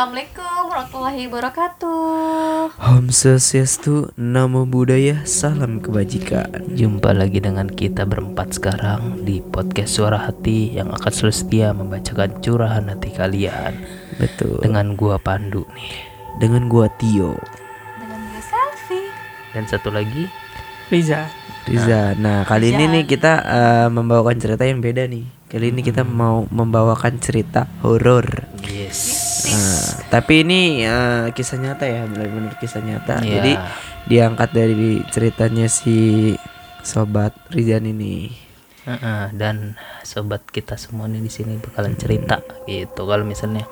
Assalamualaikum warahmatullahi wabarakatuh. Om Swastiastu, Namo Buddhaya, Salam Kebajikan. Jumpa lagi dengan kita berempat sekarang di podcast Suara Hati yang akan selalu setia membacakan curahan hati kalian Betul. dengan gua Pandu nih. Dengan gua Tio, Dengan gue selfie. Dan satu lagi Riza. Riza. Nah, kali ini nih kita eh, membawakan cerita yang beda nih. Kali ini kita mau membawakan cerita horor. Nah, tapi ini eh, kisah nyata ya, benar-benar kisah nyata. Iya. Jadi diangkat dari ceritanya si sobat Rizan ini. Heeh, dan sobat kita semua nih di sini bakalan cerita gitu. Kalau misalnya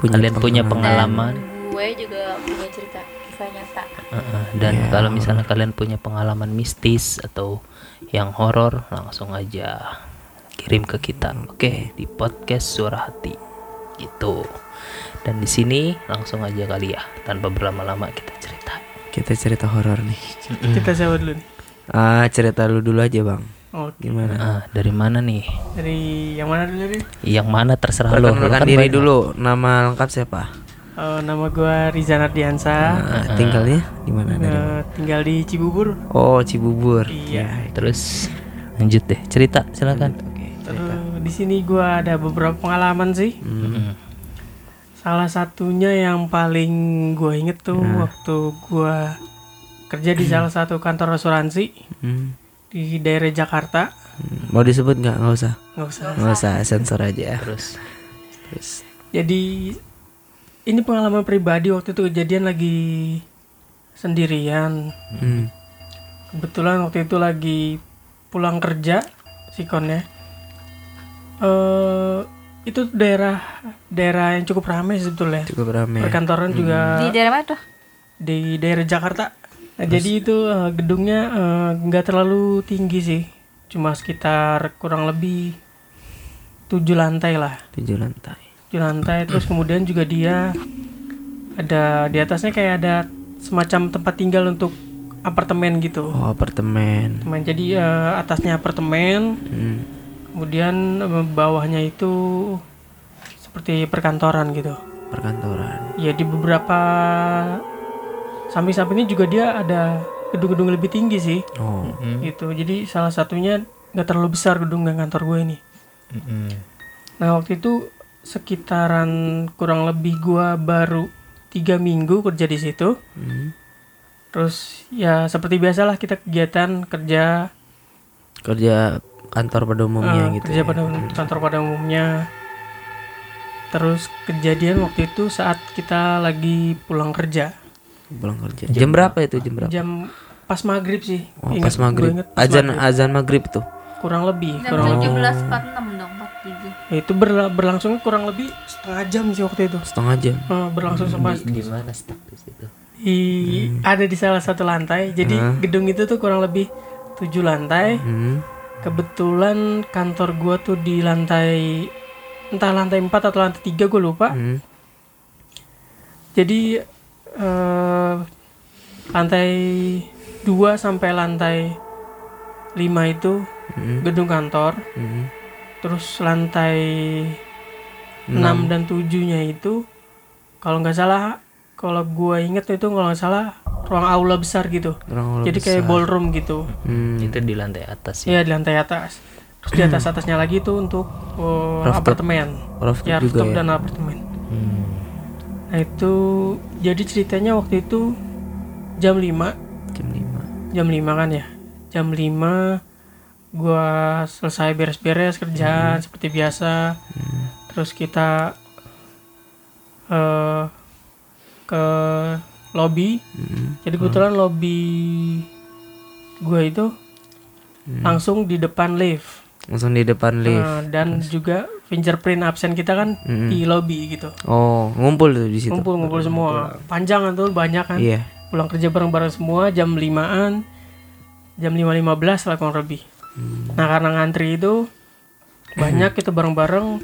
Punya kalian punya pengalaman. pengalaman Gue juga punya cerita kisah nyata. Heeh, dan Iya, kalau misalnya kalian punya pengalaman mistis atau yang horor langsung aja kirim ke kita oke di podcast suara hati gitu dan di sini langsung aja kali ya tanpa berlama-lama kita cerita Kita cerita horor nih. Kita siapa dulu nih? Ah, cerita lu dulu aja, Bang. Oke. Gimana? Ah, dari mana nih Dari yang mana dulu nih? yang mana terserah lo Lo Perkenalkan kan diri banyak. dulu. Nama lengkap siapa? Eh, nama gua Riza Nardiansa. Nah, tinggalnya di mana? Dari mana? Eh, tinggal di Cibubur. Oh, Cibubur. Iya. terus lanjut deh cerita silakan Oke. Eh, di sini gua ada beberapa pengalaman sih. Mm-mm. Salah satunya yang paling gua inget tuh waktu gua kerja di salah satu kantor asuransi Hmm. di daerah Jakarta. Hmm. Mau disebut nggak? Nggak usah. Nggak usah. Nggak usah. Sensor aja. terus Terus. Jadi ini pengalaman pribadi waktu itu kejadian lagi sendirian. Hmm. Kebetulan waktu itu lagi pulang kerja sikonnya. Eh itu daerah daerah yang cukup ramai sebetulnya. Cukup ramai. Perkantoran juga Di daerah mana tuh? di daerah Jakarta. Nah, jadi itu eh, gedungnya eh, nggak terlalu tinggi sih. Cuma sekitar kurang lebih tujuh lantai lah. Tujuh lantai. tujuh lantai terus kemudian juga dia ada di atasnya kayak ada semacam tempat tinggal untuk apartemen gitu Oh, apartemen. Apartemen. jadi eh, atasnya apartemen Hmm. Kemudian eh, bawahnya itu seperti perkantoran gitu Perkantoran. ya di beberapa samping-sampingnya juga dia ada gedung-gedung lebih tinggi sih Oh. gitu jadi salah satunya nggak terlalu besar gedung yang kantor gue ini Nah waktu itu sekitaran kurang lebih gua baru tiga minggu kerja di situ. Hmm. Terus ya seperti biasalah kita kegiatan kerja Kerja kantor pada umumnya eh, gitu. kerja ya. pada kantor pada umumnya. Terus kejadian waktu itu saat kita lagi pulang kerja Pulang kerja. Jam, berapa itu? Jam berapa? jam pas maghrib sih. Oh, Ingat- pas maghrib. inget pas Azan maghrib. azan maghrib tuh. kurang lebih Jam kurang lebih. 17.46 dong, 47. Ya, itu berla- berlangsung kurang lebih setengah jam sih waktu itu. Setengah jam. Eh, berlangsung sampai di mana stop di situ di ada di salah satu lantai. Jadi gedung itu tuh kurang lebih tujuh lantai. Hmm. Kebetulan kantor gua tuh di lantai entah lantai 4 atau lantai 3 gue lupa. Hmm. Jadi eh, lantai 2 sampai lantai 5 itu Hmm. gedung kantor. Hmm. Terus lantai 6 dan 7-nya itu kalau nggak salah kalau gua inget itu kalau nggak salah ruang aula besar gitu. Orang Jadi kayak ballroom gitu. Hmm. itu di lantai atas ya Iya di lantai atas. Terus di atas atasnya lagi itu untuk oh, Rooftop. apartemen. Rooftop Ya juga rooftop ya. dan apartemen. Hmm. Nah itu jadi ceritanya waktu itu jam 5 Jam 5. jam 5 kan ya. Jam 5 gua selesai beres-beres kerjaan seperti biasa. Terus kita eh ke lobby. Hmm. Jadi kebetulan lobby gua itu langsung di depan lift. Langsung di depan lift. Nah, dan juga fingerprint absen kita kan Mm-mm. di lobby gitu. Oh, ngumpul tuh di situ. Ngumpul-ngumpul semua. Panjang kan tuh banyak kan. Iya. Pulang kerja bareng-bareng semua jam 5-an. Jam 5.15 lah kurang lebih. Nah, karena ngantri itu banyak kita bareng-bareng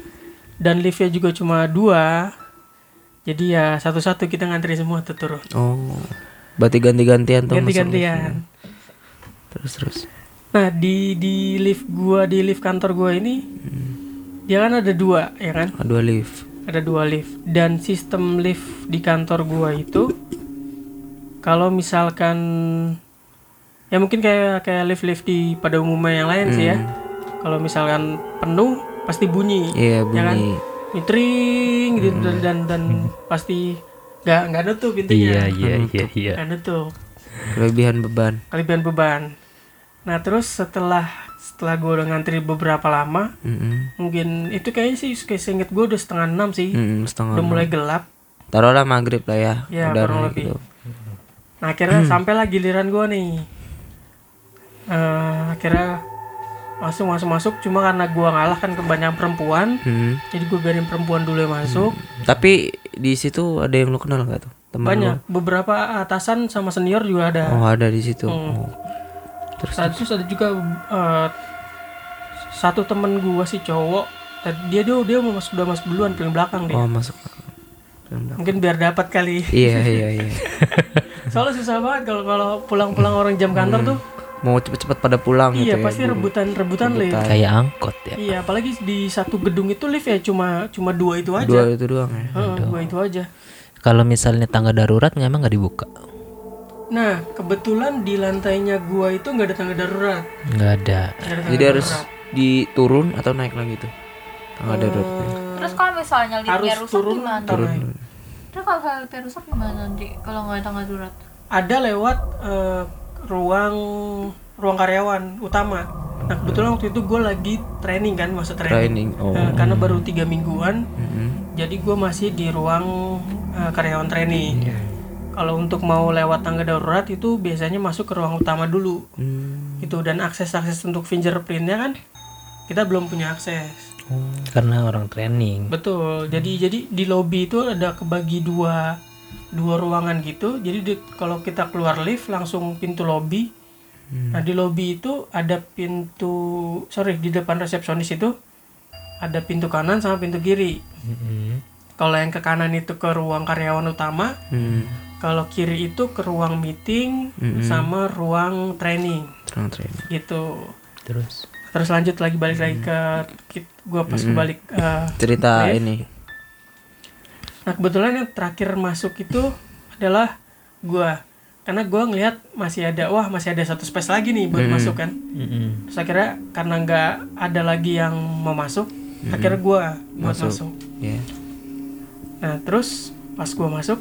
dan liftnya juga cuma dua. Jadi ya satu-satu kita ngantri semua tuh turun. Oh. Berarti ganti-gantian tuh Ganti-gantian. Terus terus. Nah, di di lift gua di lift kantor gua ini dia kan ada dua, ya kan? Ah, dua lift. ada dua lift dan sistem lift di kantor gua itu kalau misalkan ya mungkin kayak kayak lift lift di pada umumnya yang lain sih ya kalau misalkan penuh pasti bunyi Iya ya kan Nyetring gitu dan dan, dan pasti nggak nggak nutup Iya pintunya iya iya iya. nggak nutup Kelebihan beban. kelebihan beban nah terus setelah setelah gue udah ngantri beberapa lama Mm-mm. mungkin itu kayaknya sih kayak seinget gue udah setengah enam sih Mm-mm, setengah. udah enam. mulai gelap Taruhlah maghrib lah ya. Ya, Udah kurang lebih. gitu. nah akhirnya sampailah giliran gue nih Eh, akhirnya masuk masuk masuk cuma karena gue ngalah kan kebanyakan perempuan Mm. jadi gue biarin perempuan dulu yang masuk Tapi di situ ada yang lu kenal nggak tuh? Temen banyak beberapa atasan sama senior juga ada? Oh ada di situ. Hmm. Oh. Terus Nah, terus ada juga eh, satu temen gua si cowok dia dia dia mau masuk udah masuk duluan paling belakang dia oh masuk. Mungkin biar dapat kali Iya iya iya. soalnya susah banget kalau kalau pulang-pulang orang jam kantor tuh Mau cepet-cepet pada pulang gitu iya ya. pasti rebutan rebutan lift Kayak angkot ya. iya apalagi di satu gedung itu lift ya cuma cuma dua itu aja Dua itu doang ya. Heeh, dua itu aja Kalau misalnya tangga darurat nggak emang nggak dibuka? nah kebetulan di lantainya gua itu nggak ada tangga darurat Nggak ada. Nggak ada Jadi harus darurat. diturun atau naik lagi tuh. Tangga darurat. Terus kalau misalnya liftnya harus rusak turun gimana? naik Terus kalau liftnya rusak gimana nanti kalau nggak ada tangga darurat? ada lewat eh, ruang ruang karyawan utama. Nah kebetulan waktu itu gue lagi training kan masa training, Training. Oh. Eh, karena baru tiga mingguan, Mm-mm. jadi gue masih di ruang eh, karyawan training. Iya. Kalau untuk mau lewat tangga darurat itu biasanya masuk ke ruang utama dulu, Hmm. itu dan akses akses untuk fingerprintnya kan kita belum punya akses. Karena orang training. Betul. Jadi jadi di lobby itu ada kebagi dua dua ruangan gitu. Jadi di- kalau kita keluar lift langsung pintu lobby. Nah di lobby itu ada pintu sorry di depan resepsionis itu ada pintu kanan sama pintu kiri. Mm-mm. Kalau yang ke kanan itu ke ruang karyawan utama, Hmm. kalau kiri itu ke ruang meeting Mm-mm. sama ruang training Terang training. gitu. Terus Terus lanjut lagi balik lagi ke gua pas balik eh, Cerita Lift. ini. Nah kebetulan yang terakhir masuk itu adalah gua karena gua ngelihat masih ada wah masih ada satu space lagi nih buat masuk kan. Mm-mm. Terus akhirnya karena nggak ada lagi yang mau masuk, akhirnya gua buat Masuk. masuk. Ya. Nah terus pas gua masuk,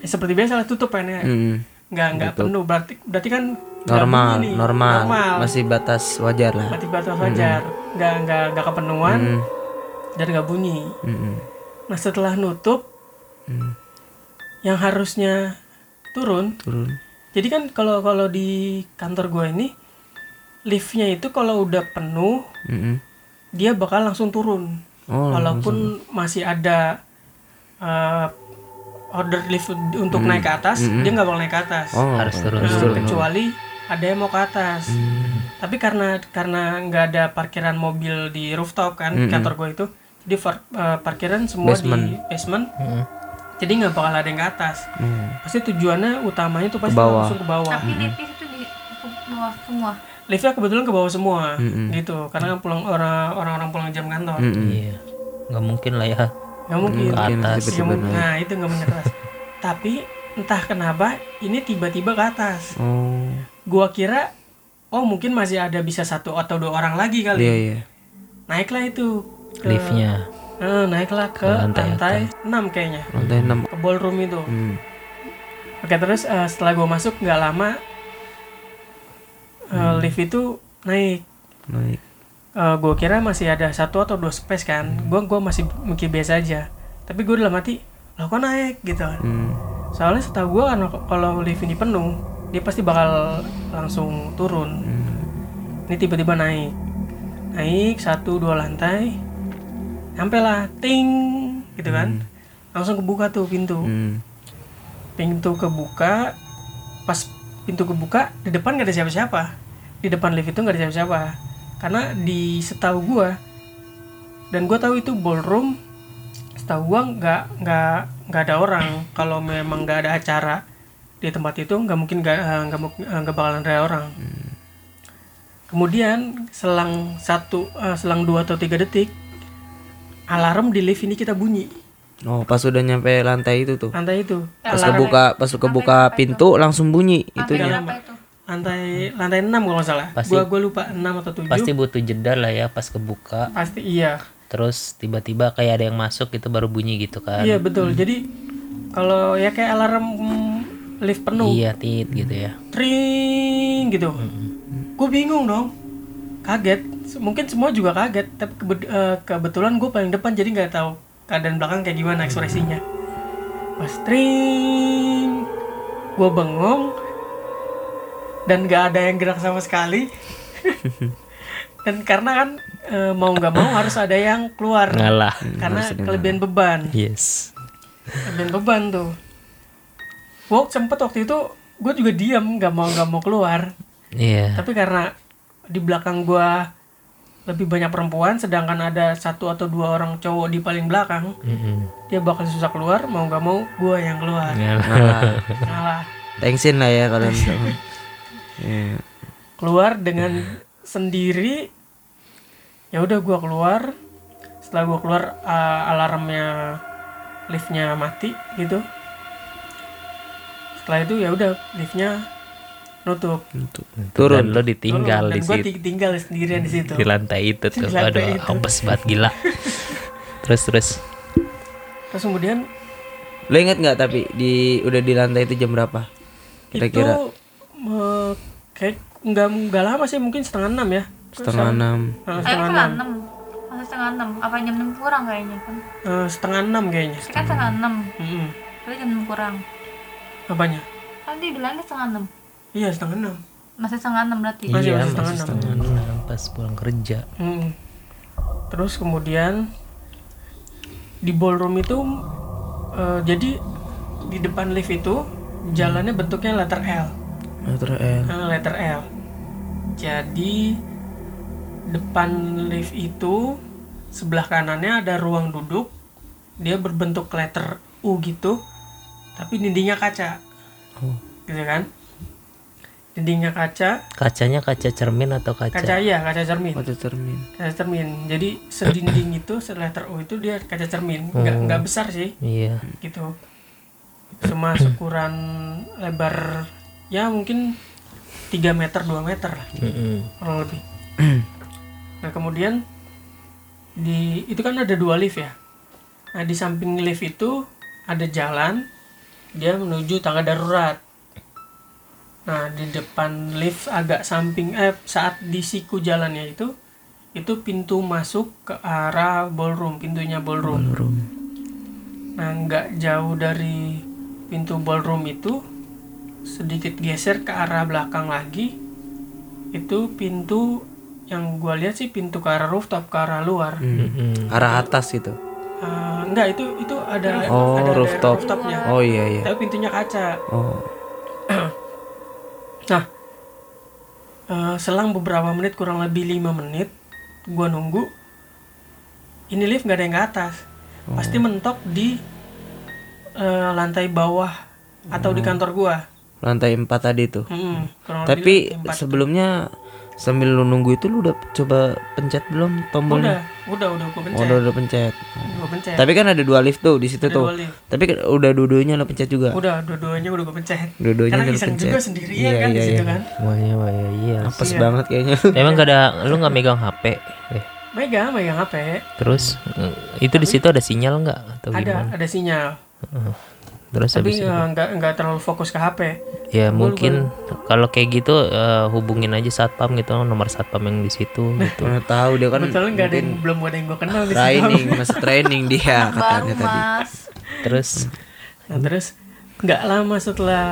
ya seperti biasa lah tutup kan ya. Mm. Nggak nggak penuh berarti berarti kan Normal, nih. normal, normal. Masih batas wajar lah. Berarti batas wajar, nggak nggak nggak kepenuhan Mm. dan nggak bunyi. Mm-mm. Nah setelah nutup, Mm. yang harusnya turun Turun. Jadi kan kalau kalau di kantor gue ini liftnya itu kalau udah penuh Mm-mm. dia bakal langsung turun. Oh, Walaupun masih ada uh, order lift untuk naik ke atas, dia nggak bakal naik ke atas. Oh, Harus turun Nah, dulu. kecuali ada yang mau ke atas. Tapi karena karena nggak ada parkiran mobil di rooftop kan kantor gue itu, jadi far- uh, parkiran semua di basement. Mm-mm. Jadi nggak bakal ada yang ke atas. Hmm. Pasti tujuannya utamanya tuh pasti bawah. langsung ke bawah. Tapi liftnya itu di ke bawah semua. liftnya kebetulan ke bawah semua Mm-mm. gitu karena kan pulang orang orang-orang pulang jam kantor Mm-mm. Iya. Nggak mungkin lah ya. nggak mungkin Ke atas. Mungkin. naik. nah itu nggak mungkin ke atas tapi entah kenapa ini tiba-tiba ke atas Oh. gua kira oh mungkin masih ada bisa satu atau dua orang lagi kali Iya, iya. naiklah itu ke, Liftnya. Eh, naiklah ke, lantai lantai, 6 kayaknya. Lantai 6. ke ballroom itu. Hmm. oke terus eh, setelah gua masuk nggak lama eh, lift itu naik. Naik. Eh, gue kira masih ada satu atau dua space kan. Gue gua masih mikir biasa aja. Tapi gue dalam hati lah kok naik? gitu. Kan Hmm. soalnya setahu gue kan kalau lift ini penuh dia pasti bakal langsung turun. Ini tiba-tiba naik. Naik satu dua lantai sampai lah ting gitu kan. Langsung kebuka tuh pintu. Hmm. pintu kebuka pas pintu kebuka di depan gak ada siapa-siapa. Di depan lift itu gak ada siapa-siapa. Karena di setahu gua dan gua tahu itu ballroom setahu gua nggak nggak nggak ada orang. Kalau memang nggak ada acara di tempat itu nggak mungkin nggak eh, nggak eh, nggak bakalan ada orang. Kemudian selang satu eh, selang dua atau tiga detik alarm di lift ini kita bunyi. Oh, pas udah nyampe lantai itu tuh. lantai itu. Pas kebuka pas kebuka pintu langsung bunyi. Itunya. Apa itu? lantai lantai 6 kalau nggak salah. Pasti- gua gua lupa 6 atau 7 Pasti butuh jeda lah ya pas kebuka. pasti iya. Terus tiba-tiba kayak ada yang masuk itu baru bunyi gitu kan. iya betul. Jadi kalau ya kayak alarm lift penuh. Iya, tit gitu ya. tring gitu. Gue bingung dong kaget. Mungkin semua juga kaget tapi kebe- eh, kebetulan gue paling depan jadi nggak tahu keadaan belakang kayak gimana ekspresinya. Pas tring gue bengong dan nggak ada yang gerak sama sekali. Dan karena kan eh, mau nggak mau harus ada yang keluar Ngalah. karena kelebihan beban. Yes. kelebihan beban tuh. Gue sempet waktu itu gue juga diam nggak mau nggak mau keluar. Iya. tapi karena di belakang gua lebih banyak perempuan sedangkan ada satu atau dua orang cowok di paling belakang Mm-mm. dia bakal susah keluar mau nggak mau gua yang keluar Ngalah. Nah, ngalah thanksin lah ya kalian. Iya. keluar dengan sendiri ya udah gua keluar setelah gua keluar uh, alarmnya liftnya mati gitu setelah itu ya udah liftnya nutup Turun. Dan lo ditinggal dan di situ. ti- tinggal sendirian di situ Di lantai itu tuh. Di lantai Aduh, banget gila. terus terus terus kemudian Lo inget nggak tapi di udah di lantai itu jam berapa? Kira-kira itu eh, kayak nggak nggak lama sih mungkin setengah enam ya setengah enam. Eh, setengah enam. Masih setengah enam. Apa jam enam kurang kayaknya kan? Eh, setengah enam kayaknya kan setengah enam. Mm-mm. Tapi jam enam kurang. apanya Kan dia bilangnya setengah enam. Iya setengah enam Masih setengah enam berarti. Masih- iya masih masih setengah setengah enam pas pulang kerja. Mm. terus kemudian di ballroom itu eh, jadi di depan lift itu jalannya bentuknya letter L Letter L. Eh, letter L jadi depan lift itu sebelah kanannya ada ruang duduk dia berbentuk letter U gitu tapi dindingnya kaca gitu kan dindingnya kaca. Kacanya kaca cermin atau kaca? kaca ya kaca cermin. Kaca cermin. kaca cermin. Jadi sedinding itu letter U itu dia kaca cermin. Nggak nggak besar sih. Iya. gitu. Cuma ukuran lebar ya mungkin 3 meter 2 meter lah. Mm-mm. kurang lebih. Nah kemudian di itu kan ada dua lift ya. Nah di samping lift itu ada jalan dia menuju tangga darurat nah di depan lift agak samping eh saat di siku jalannya itu itu pintu masuk ke arah ballroom pintunya ballroom Room. nah nggak jauh dari pintu ballroom itu sedikit geser ke arah belakang lagi itu pintu yang gua lihat sih pintu ke arah rooftop ke arah luar Mm-mm. Arah atas gitu. Eh, enggak itu itu ada Oh, ada ada rooftop. rooftopnya Oh iya iya. tapi pintunya kaca Oh. Nah eh, selang beberapa menit kurang lebih lima menit gua nunggu ini lift nggak ada yang ke atas pasti mentok di eh, lantai bawah atau di kantor gua Lantai 4 tadi tuh. Lebih Tapi lantai empat. Sambil lu nunggu itu lu udah coba pencet belum udah tombolnya? udah udah gua Oh, pencet udah udah pencet. gua pencet Tapi kan ada dua lift tuh di situ Ada tuh. dua lift. Tapi kan udah dua-duanya lu pencet juga. udah dua-duanya udah gua pencet Dua-duanya karena udah iseng pencet. juga sendirian Iya, kan di iya, situ iya. kan Wah iya, wah iya, iya. Apes Iya. banget kayaknya. Emang gak ada, lu nggak megang HP? Eh, megang megang HP terus mm, itu di situ ada sinyal nggak atau ada gimana? ada sinyal Heeh. Terus tapi habis itu? eh, nggak nggak terlalu fokus ke HP ya mungkin kalau kayak gitu eh, hubungin aja satpam gitu nomor satpam yang di situ gitu. Mana tahu dia kan Betul nggak ada yang belum ada yang gue kenal di situ. training, masih training dia Baru katanya tadi. mas. Terus Nah, terus nggak lama setelah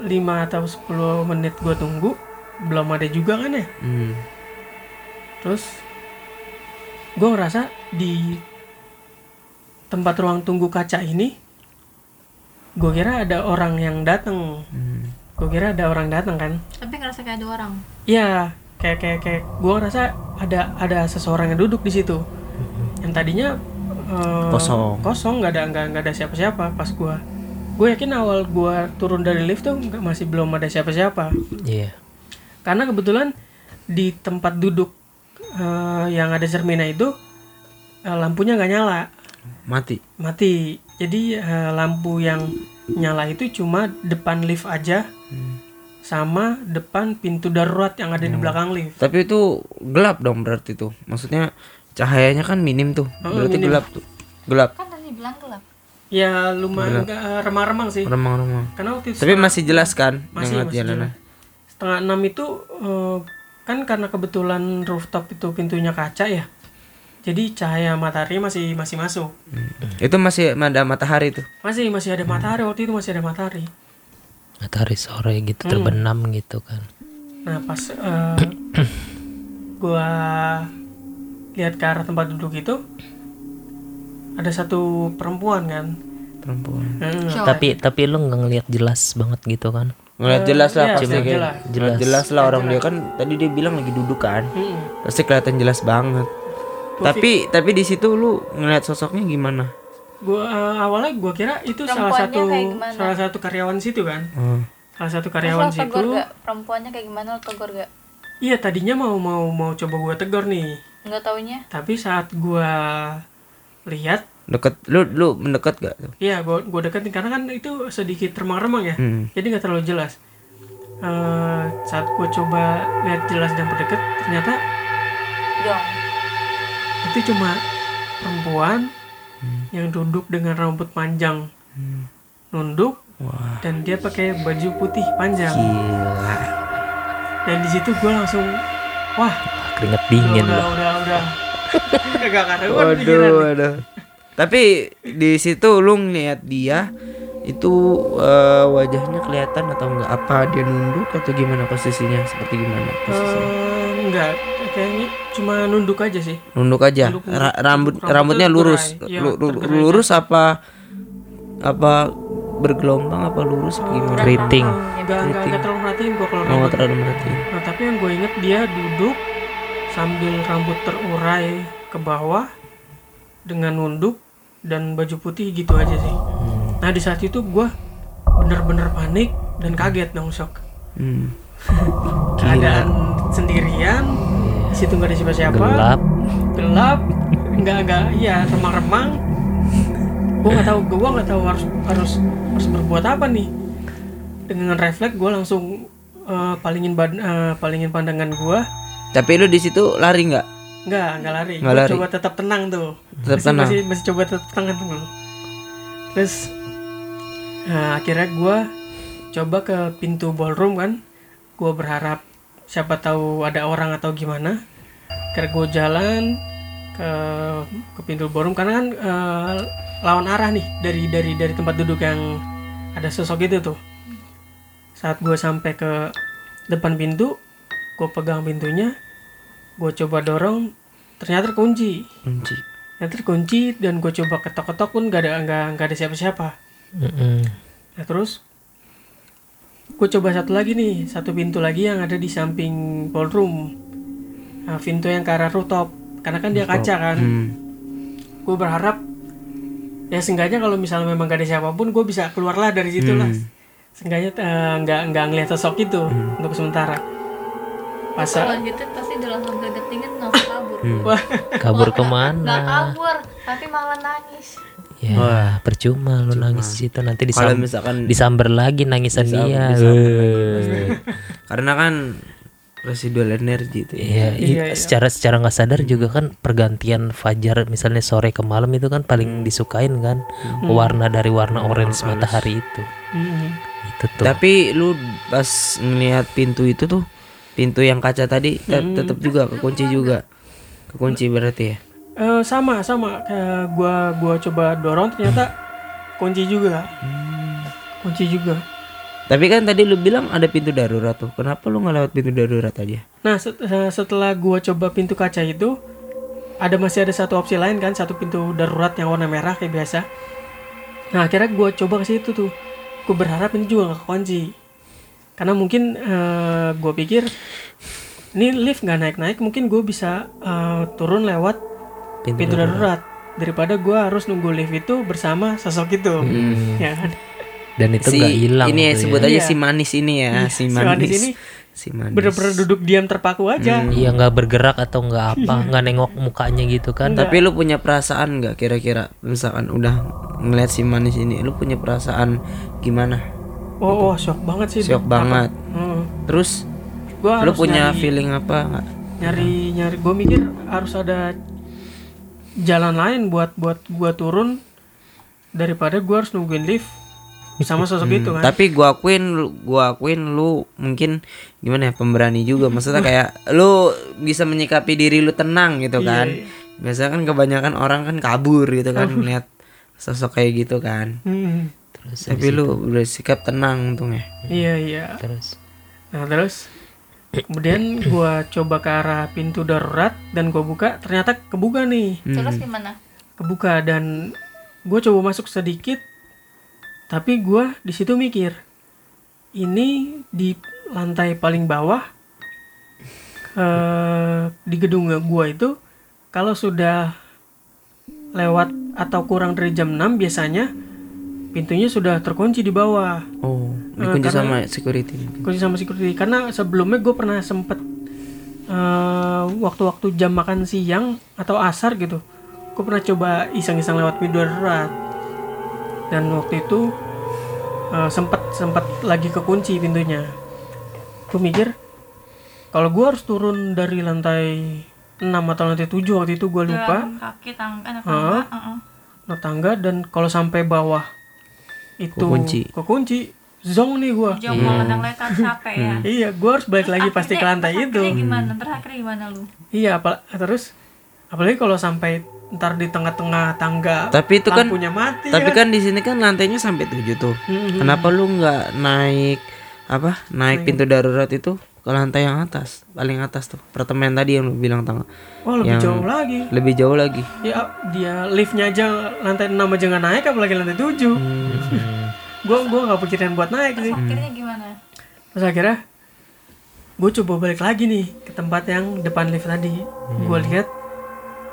5 atau 10 menit gue tunggu belum ada juga kan ya. Hmm. Terus gue ngerasa di tempat ruang tunggu kaca ini gue kira ada orang yang datang. Hmm. Gue kira ada orang datang kan. Tapi ngerasa kayak ada orang. Iya, kayak kayak kayak gue ngerasa ada ada seseorang yang duduk di situ. Yang tadinya eh, Kosong. Kosong, nggak ada nggak nggak ada siapa-siapa pas gue. Gue yakin awal gue turun dari lift tuh nggak- masih belum ada siapa-siapa. iya. Karena kebetulan di tempat duduk eh, yang ada cerminnya itu eh, lampunya nggak nyala, Mati. mati. Jadi eh, lampu yang nyala itu cuma depan lift aja, sama depan pintu darurat yang ada di belakang lift. Tapi itu gelap dong berarti tuh. Maksudnya cahayanya kan minim tuh. Oh, Berarti minim. gelap tuh. Gelap. Kan tadi bilang gelap. Ya lumayan eh, remang-remang sih. Remang-remang. Karena waktu itu Tapi masih jelas kan masih, yang masih jelas. setengah enam itu eh, kan karena kebetulan rooftop itu pintunya kaca ya. Jadi cahaya matahari masih masih masuk. Itu masih ada matahari tuh. Masih masih ada matahari waktu itu masih ada matahari. matahari sore gitu Hmm. terbenam gitu kan Nah pas eh, gua lihat ke arah tempat duduk itu ada satu perempuan kan. Perempuan. Hmm. Cowok. tapi tapi lu nggak ngelihat jelas banget gitu kan Ngeliat jelas lah iya, pasti jelas, kayak jelas. jelas. jelas lah orang dia kan tadi dia bilang lagi duduk kan. Mm-mm. Pasti kelihatan jelas banget. Tapi tapi di situ lu ngeliat sosoknya gimana? Gua eh, awalnya gua kira itu salah satu salah satu karyawan situ kan. Oh. Salah satu karyawan lo situ. tegur gak? Perempuannya kayak gimana lo tegur gak? Iya tadinya mau mau mau coba gua tegur nih. Nggak taunya? Tapi saat gua lihat, Deket lu lu mendekat gak tuh? iya gua gua deketin karena kan itu sedikit remang-remang ya. Hmm. Jadi nggak terlalu jelas. Eh, saat gua coba lihat jelas dan mendekat, ternyata. Itu cuma perempuan yang duduk dengan rambut panjang, nunduk, Wah. dan dia pakai baju putih panjang. Gila. Dan di situ gua langsung, wah, keringet dingin udah, udah, udah, udah, gak karuan Waduh, waduh. Tapi di situ lu ngeliat dia itu eh, wajahnya kelihatan atau enggak apa dia nunduk atau gimana? Posisinya seperti gimana? Posisinya? Eh, enggak, kayaknya cuma nunduk aja sih. nunduk aja nunduk, Ra- nunduk. rambut Rambutnya lurus. Iya, Lu- lurus apa apa bergelombang apa lurus apa gimana keriting Enggak, terlalu merhatiin gua kalau oh rambut. terlalu merhatiin Nah, tapi yang gue inget dia duduk sambil rambut terurai ke bawah dengan nunduk dan baju putih gitu aja sih. Nah di saat itu gue bener-bener panik dan kaget dong shock. hmm. Keadaan sendirian, di situ nggak ada siapa-siapa, gelap gelap, nggak nggak, iya remang-remang. Gue nggak tahu, gue nggak tahu harus harus harus berbuat apa nih. Dengan refleks gue langsung eh, palingin bad, eh, palingin pandangan gue tapi lu di situ lari nggak Enggak, enggak lari. Nggak Gua lari. coba tetap tenang tuh. Tetap masih, tenang. Masih, masih coba tetap tenang tuh. Terus nah, akhirnya gua coba ke pintu ballroom kan. Gua berharap siapa tahu ada orang atau gimana. Akhirnya gua jalan ke ke pintu ballroom karena kan eh, lawan arah nih dari dari dari tempat duduk yang ada sosok itu tuh. Saat gua sampai ke depan pintu, gua pegang pintunya, gue coba dorong ternyata terkunci kunci ternyata terkunci dan gue coba ketok-ketok pun gak ada nggak ada siapa-siapa Mm-mm. nah terus gue coba satu lagi nih satu pintu lagi yang ada di samping ballroom. Nah, pintu yang ke arah rooftop karena kan dia kaca kan. Hmm. gue berharap ya seenggaknya kalau misalnya memang gak ada siapa pun gue bisa keluarlah dari situ lah. Seenggaknya eh, nggak nggak ngeliat sosok itu untuk sementara. Pas Kalau gitu pasti udah langsung kegetingan langsung kabur. wah. Kabur Nggak ke mana? kabur, tapi malah nangis. Ya percuma lu nangis di situ nanti kalau disam misalkan disamber lagi nangisan dia karena kan residual energi itu ya. Iya, i- Iya, iya. secara secara nggak sadar juga kan pergantian fajar misalnya sore ke malam itu kan paling disukain kan warna dari warna orange matahari itu. Mm-mm. Itu tuh. Tapi lu pas ngelihat pintu itu tuh, pintu yang kaca tadi tet- tetap juga kekunci juga. Kekunci berarti ya. Eh, sama sama. Kayak gua gua coba dorong ternyata kunci juga. Kunci juga. Tapi kan tadi lu bilang ada pintu darurat tuh. Kenapa lu nggak lewat pintu darurat aja? nah set- eh, setelah gua coba pintu kaca itu ada masih ada satu opsi lain kan satu pintu darurat yang warna merah kayak biasa. Nah akhirnya gua coba ke situ tuh. Gue berharap ini juga nggak kunci karena mungkin eh, gua pikir ini lift nggak naik naik mungkin gue bisa eh, turun lewat Pintu, pintu darurat. daripada gua harus nunggu lift itu bersama sosok itu. Ya. Kan Dan itu Si nggak hilang. ini ya sebut aja Iya. si manis ini ya, si si manis. manis ini Si manis. bener-bener duduk diam terpaku aja. Iya nggak bergerak atau nggak apa, nggak nengok mukanya gitu kan. Tapi lu punya perasaan nggak kira-kira? Misalkan udah ngeliat si manis ini lu punya perasaan gimana? Oh, oh shock banget sih. Shock banget. Heeh. terus gua lu punya nyari, feeling apa nyari nyari gue mikir harus ada jalan lain buat buat gua turun daripada gua harus nungguin lift sama sosok itu kan. Hmm, tapi gua akuin gua akuin lu mungkin gimana ya pemberani juga. Maksudnya kayak lu bisa menyikapi diri lu tenang gitu Iya, kan. iya. biasanya kan kebanyakan orang kan kabur gitu kan melihat sosok kayak gitu kan. Hmm, terus tapi lu bersikap tenang untungnya. Iya iya. Terus? Nah terus kemudian gua coba ke arah pintu darurat dan gua buka ternyata kebuka nih Terus Hmm. gimana? kebuka dan gue coba masuk sedikit tapi gua di situ mikir ini di lantai paling bawah eh, di gedung gua itu kalau sudah lewat atau kurang dari jam 6 biasanya pintunya sudah terkunci di bawah oh dikunci karena- sama security kunci sama security karena sebelumnya gue pernah sempet eh, waktu-waktu jam makan siang atau asar gitu gue pernah coba iseng-iseng lewat pintu darurat dan waktu itu eh, sempet sempet lagi kekunci pintunya gue mikir kalau gue harus turun dari lantai 6 atau lantai 7 waktu itu gue lupa kaki tangga tangga. heeh. naik tangga dan kalau sampai bawah itu Kekunci. kekunci zong nih gue Jauh mau ngendang lekat capek ya. Iya, gue harus balik lagi pasti ke lantai Terus itu. akhirnya gimana? Terus akhirnya gimana lu? Iya, apal terus apalagi kalau sampai ntar di tengah-tengah tangga tapi itu kan lampunya mati. tapi kan. kan di sini kan lantainya sampai tujuh tuh Mhm. kenapa lu nggak naik apa naik pintu darurat itu ke lantai yang atas paling atas tuh apartemen tadi yang lu bilang tangga Oh, lebih yang- jauh lagi. lebih jauh lagi Ya, dia liftnya aja lantai 6 aja nggak naik, apalagi lantai 7 Hmm. Gue gua nggak pikirin buat naik sih. Akhirnya gimana? Terus akhirnya gue coba balik lagi nih ke tempat yang depan lift tadi. Gue lihat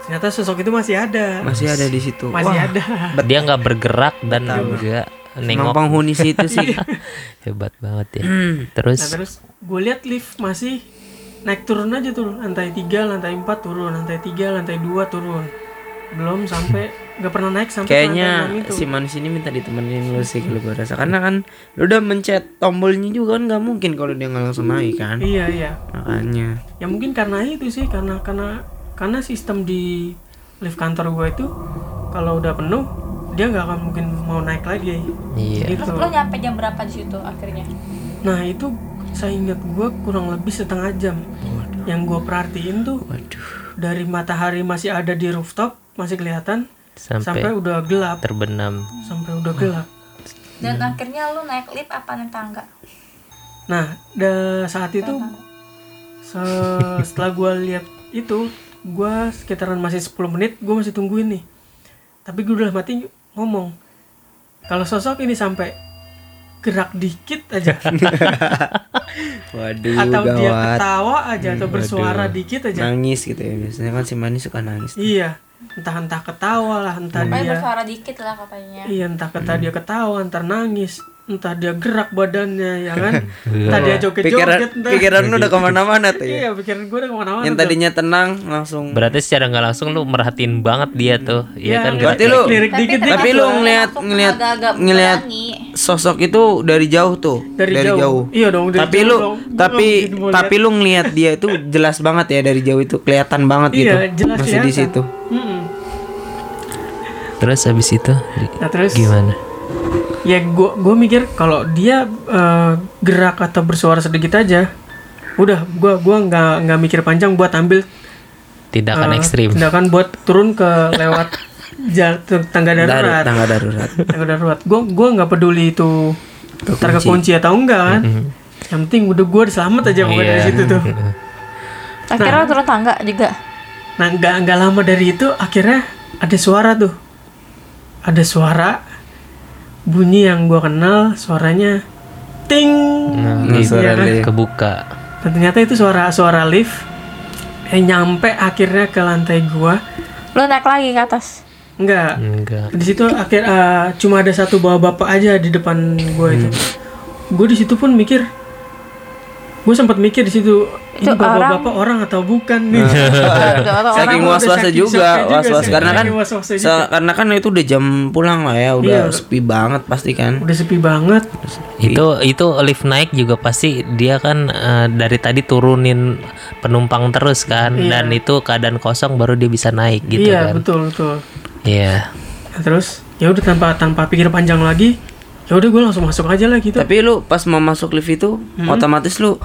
ternyata sosok itu masih ada. masih ada di situ Masih Wah, ada. dia nggak bergerak dan juga nengok penghuni situ sih hebat banget ya Nah terus terus gue lihat lift masih naik turun aja tuh lantai 3, lantai 4 turun, lantai 3, lantai 2 turun. Belum sampai nggak pernah naik sampai ke kayaknya lantai 6 itu. si manis ini minta ditemenin lu sih kalau gue rasa karena kan lu udah mencet tombolnya juga kan nggak mungkin kalau dia nggak langsung naik kan Iya iya. makanya Ya mungkin karena itu sih karena karena karena sistem di lift kantor gue itu kalau udah penuh dia nggak akan mungkin mau naik lagi. iya Gitu. Terus lu nyampe jam berapa di situ akhirnya? Nah itu saya ingat gue kurang lebih setengah jam. Yang gue perhatiin tuh waduh dari matahari masih ada di rooftop masih kelihatan sampai, sampai udah gelap. terbenam. Sampai udah gelap. Dan akhirnya lu naik lift apa naik tangga? Nah, da- saat itu se- setelah gue lihat itu, gue sekitaran masih 10 menit, gue masih tungguin nih. Tapi gue udah mati ngomong, kalau sosok ini sampai gerak dikit aja, waduh atau dia gawat. ketawa aja atau Hmm, bersuara waduh. dikit aja, nangis gitu ya biasanya kan si manis suka nangis iya, entah entah ketawa lah, entah Pokoknya dia, bersuara dikit lah katanya. iya entah kata dia ketawa, entar nangis, entah dia gerak badannya, ya kan, entah dia joget-joget, pikiran entah, pikiran lu udah ke mana-mana tuh ya iya pikiran gue udah ke mana-mana. yang tuh. tadinya tenang langsung berarti secara nggak langsung lu merhatiin banget dia tuh iya Iya, kan berarti lu- lirik dikit dikit tapi lu ngeliat ngeliat ngeliat sosok itu dari jauh tuh Dari jauh. Iya dong, dari tapi jauh lu dong. Tapi mau tapi lu ngeliat dia itu jelas banget ya dari jauh itu kelihatan banget gitu Iya, jelas masih di situ. Terus habis itu Nah terus gimana ya gua gua mikir kalau dia eh, gerak atau bersuara sedikit aja, udah gua gua nggak nggak mikir panjang buat ambil tindakan eh, ekstrim tindakan buat turun ke lewat jal- tangga Dar- darurat. tangga darurat Tangga darurat. Gua gua nggak peduli itu terkunci atau enggak kan. Yang penting udah gua selamat aja pokoknya dari Iya. situ tuh. Akhirnya lu turun tangga juga. Nah nggak nggak lama dari itu akhirnya ada suara tuh. Ada suara bunyi yang gua kenal suaranya ting. nah, gitu. suara lift. kebuka Dan ternyata itu suara suara lift yang nyampe akhirnya ke lantai gua. Lu naik lagi ke atas. Enggak. enggak Di situ akhir eh, cuma ada satu bawa bapak aja di depan gua itu. Gue di situ pun mikir gue sempat mikir di situ ini Itu bapak-bapak orang. atau bukan nih? Saking Orang was-wasnya udah saking juga, was-was. sih. karena kan karena kan itu udah jam pulang lah ya, udah Iya. sepi banget pasti kan. udah sepi banget. Itu itu lift naik juga pasti dia kan eh, dari tadi turunin penumpang terus kan dan itu keadaan kosong baru dia bisa naik gitu iya kan. betul betul. Iya. Nah, terus ya udah tanpa tanpa pikir panjang lagi ya udah gue langsung masuk aja lah gitu Tapi lu pas mau masuk lift itu otomatis lu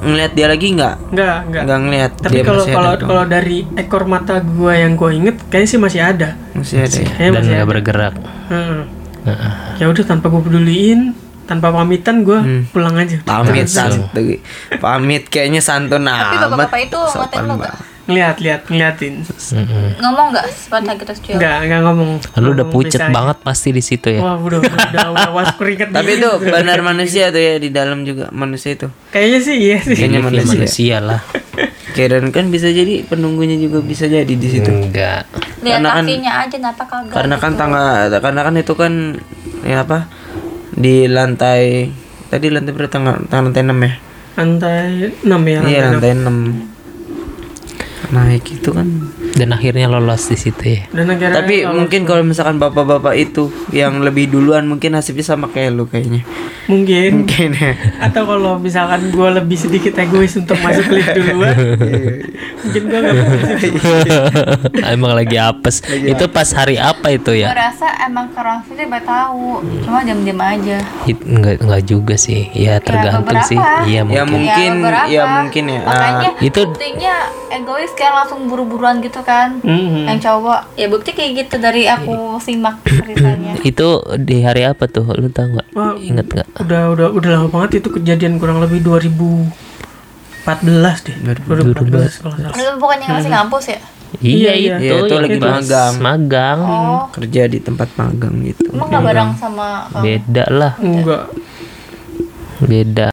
ngeliat dia lagi nggak? nggak nggak Nggak ngeliat. tapi kalau masih kalau kalau dari ekor mata gue yang gue inget kayaknya sih masih ada masih ada. ya? kayaknya dan masih nggak ada bergerak Heeh. Heeh. ya udah tanpa gue peduliin tanpa pamitan gue Hmm. pulang aja Pamit santuy. Pamit kayaknya santun Tapi amat. bapak-bapak itu ngatain lo ngeliat liat ngeliatin. Ngomong gak sepatah gitu cuy? nggak nggak ngomong lu udah pucet banget pasti di situ ya wah udah udah udah was keringet Tapi itu benar manusia tuh ya di dalam juga manusia itu. kayaknya sih iya sih Kayaknya manusia. manusia lah Karen kan bisa jadi penunggunya juga bisa jadi di situ. enggak Lihat Karena kan- aja napa kagak Karena kan gitu. tangga karena kan itu kan ya apa? Di lantai tadi lantai berapa tangga tangga lantai 6 ya? lantai enam ya Iya lantai lantai 6. Naik itu kan. Dan akhirnya lolos di situ ya. Dan Tapi mungkin kalau misalkan bapak-bapak itu yang lebih duluan mungkin nasibnya sama kayak lu kayaknya. mungkin. Mungkin ya. atau kalau misalkan gue lebih sedikit egois untuk masuk lift duluan mungkin gue gak masuk. emang lagi apes. Itu pas hari apa itu Gue ya rasa emang sini baik tahu. Cuma diam-diam aja. It- enggak enggak juga sih. Ya tergantung beberapa. sih. Iya Ya mungkin. Mungkin beberapa. ya mungkin ya. Makanya itu- egois kan langsung buru-buruan gitu kan. Mhm. Yang cowok Ya bukti kayak gitu dari aku simak ceritanya. Itu di hari apa tuh? Lu tahu nggak? Wah, inget nggak? udah udah udah lama banget itu kejadian kurang lebih 2014 deh. 2014 kalau nggak salah. Lu bukannya masih ngampus ya? iya, Iya, iya. itu Iya, itu yang lagi magang. magang. Oh. Kerja di tempat magang gitu. Emang gak bareng sama kamu? beda lah. Enggak. Beda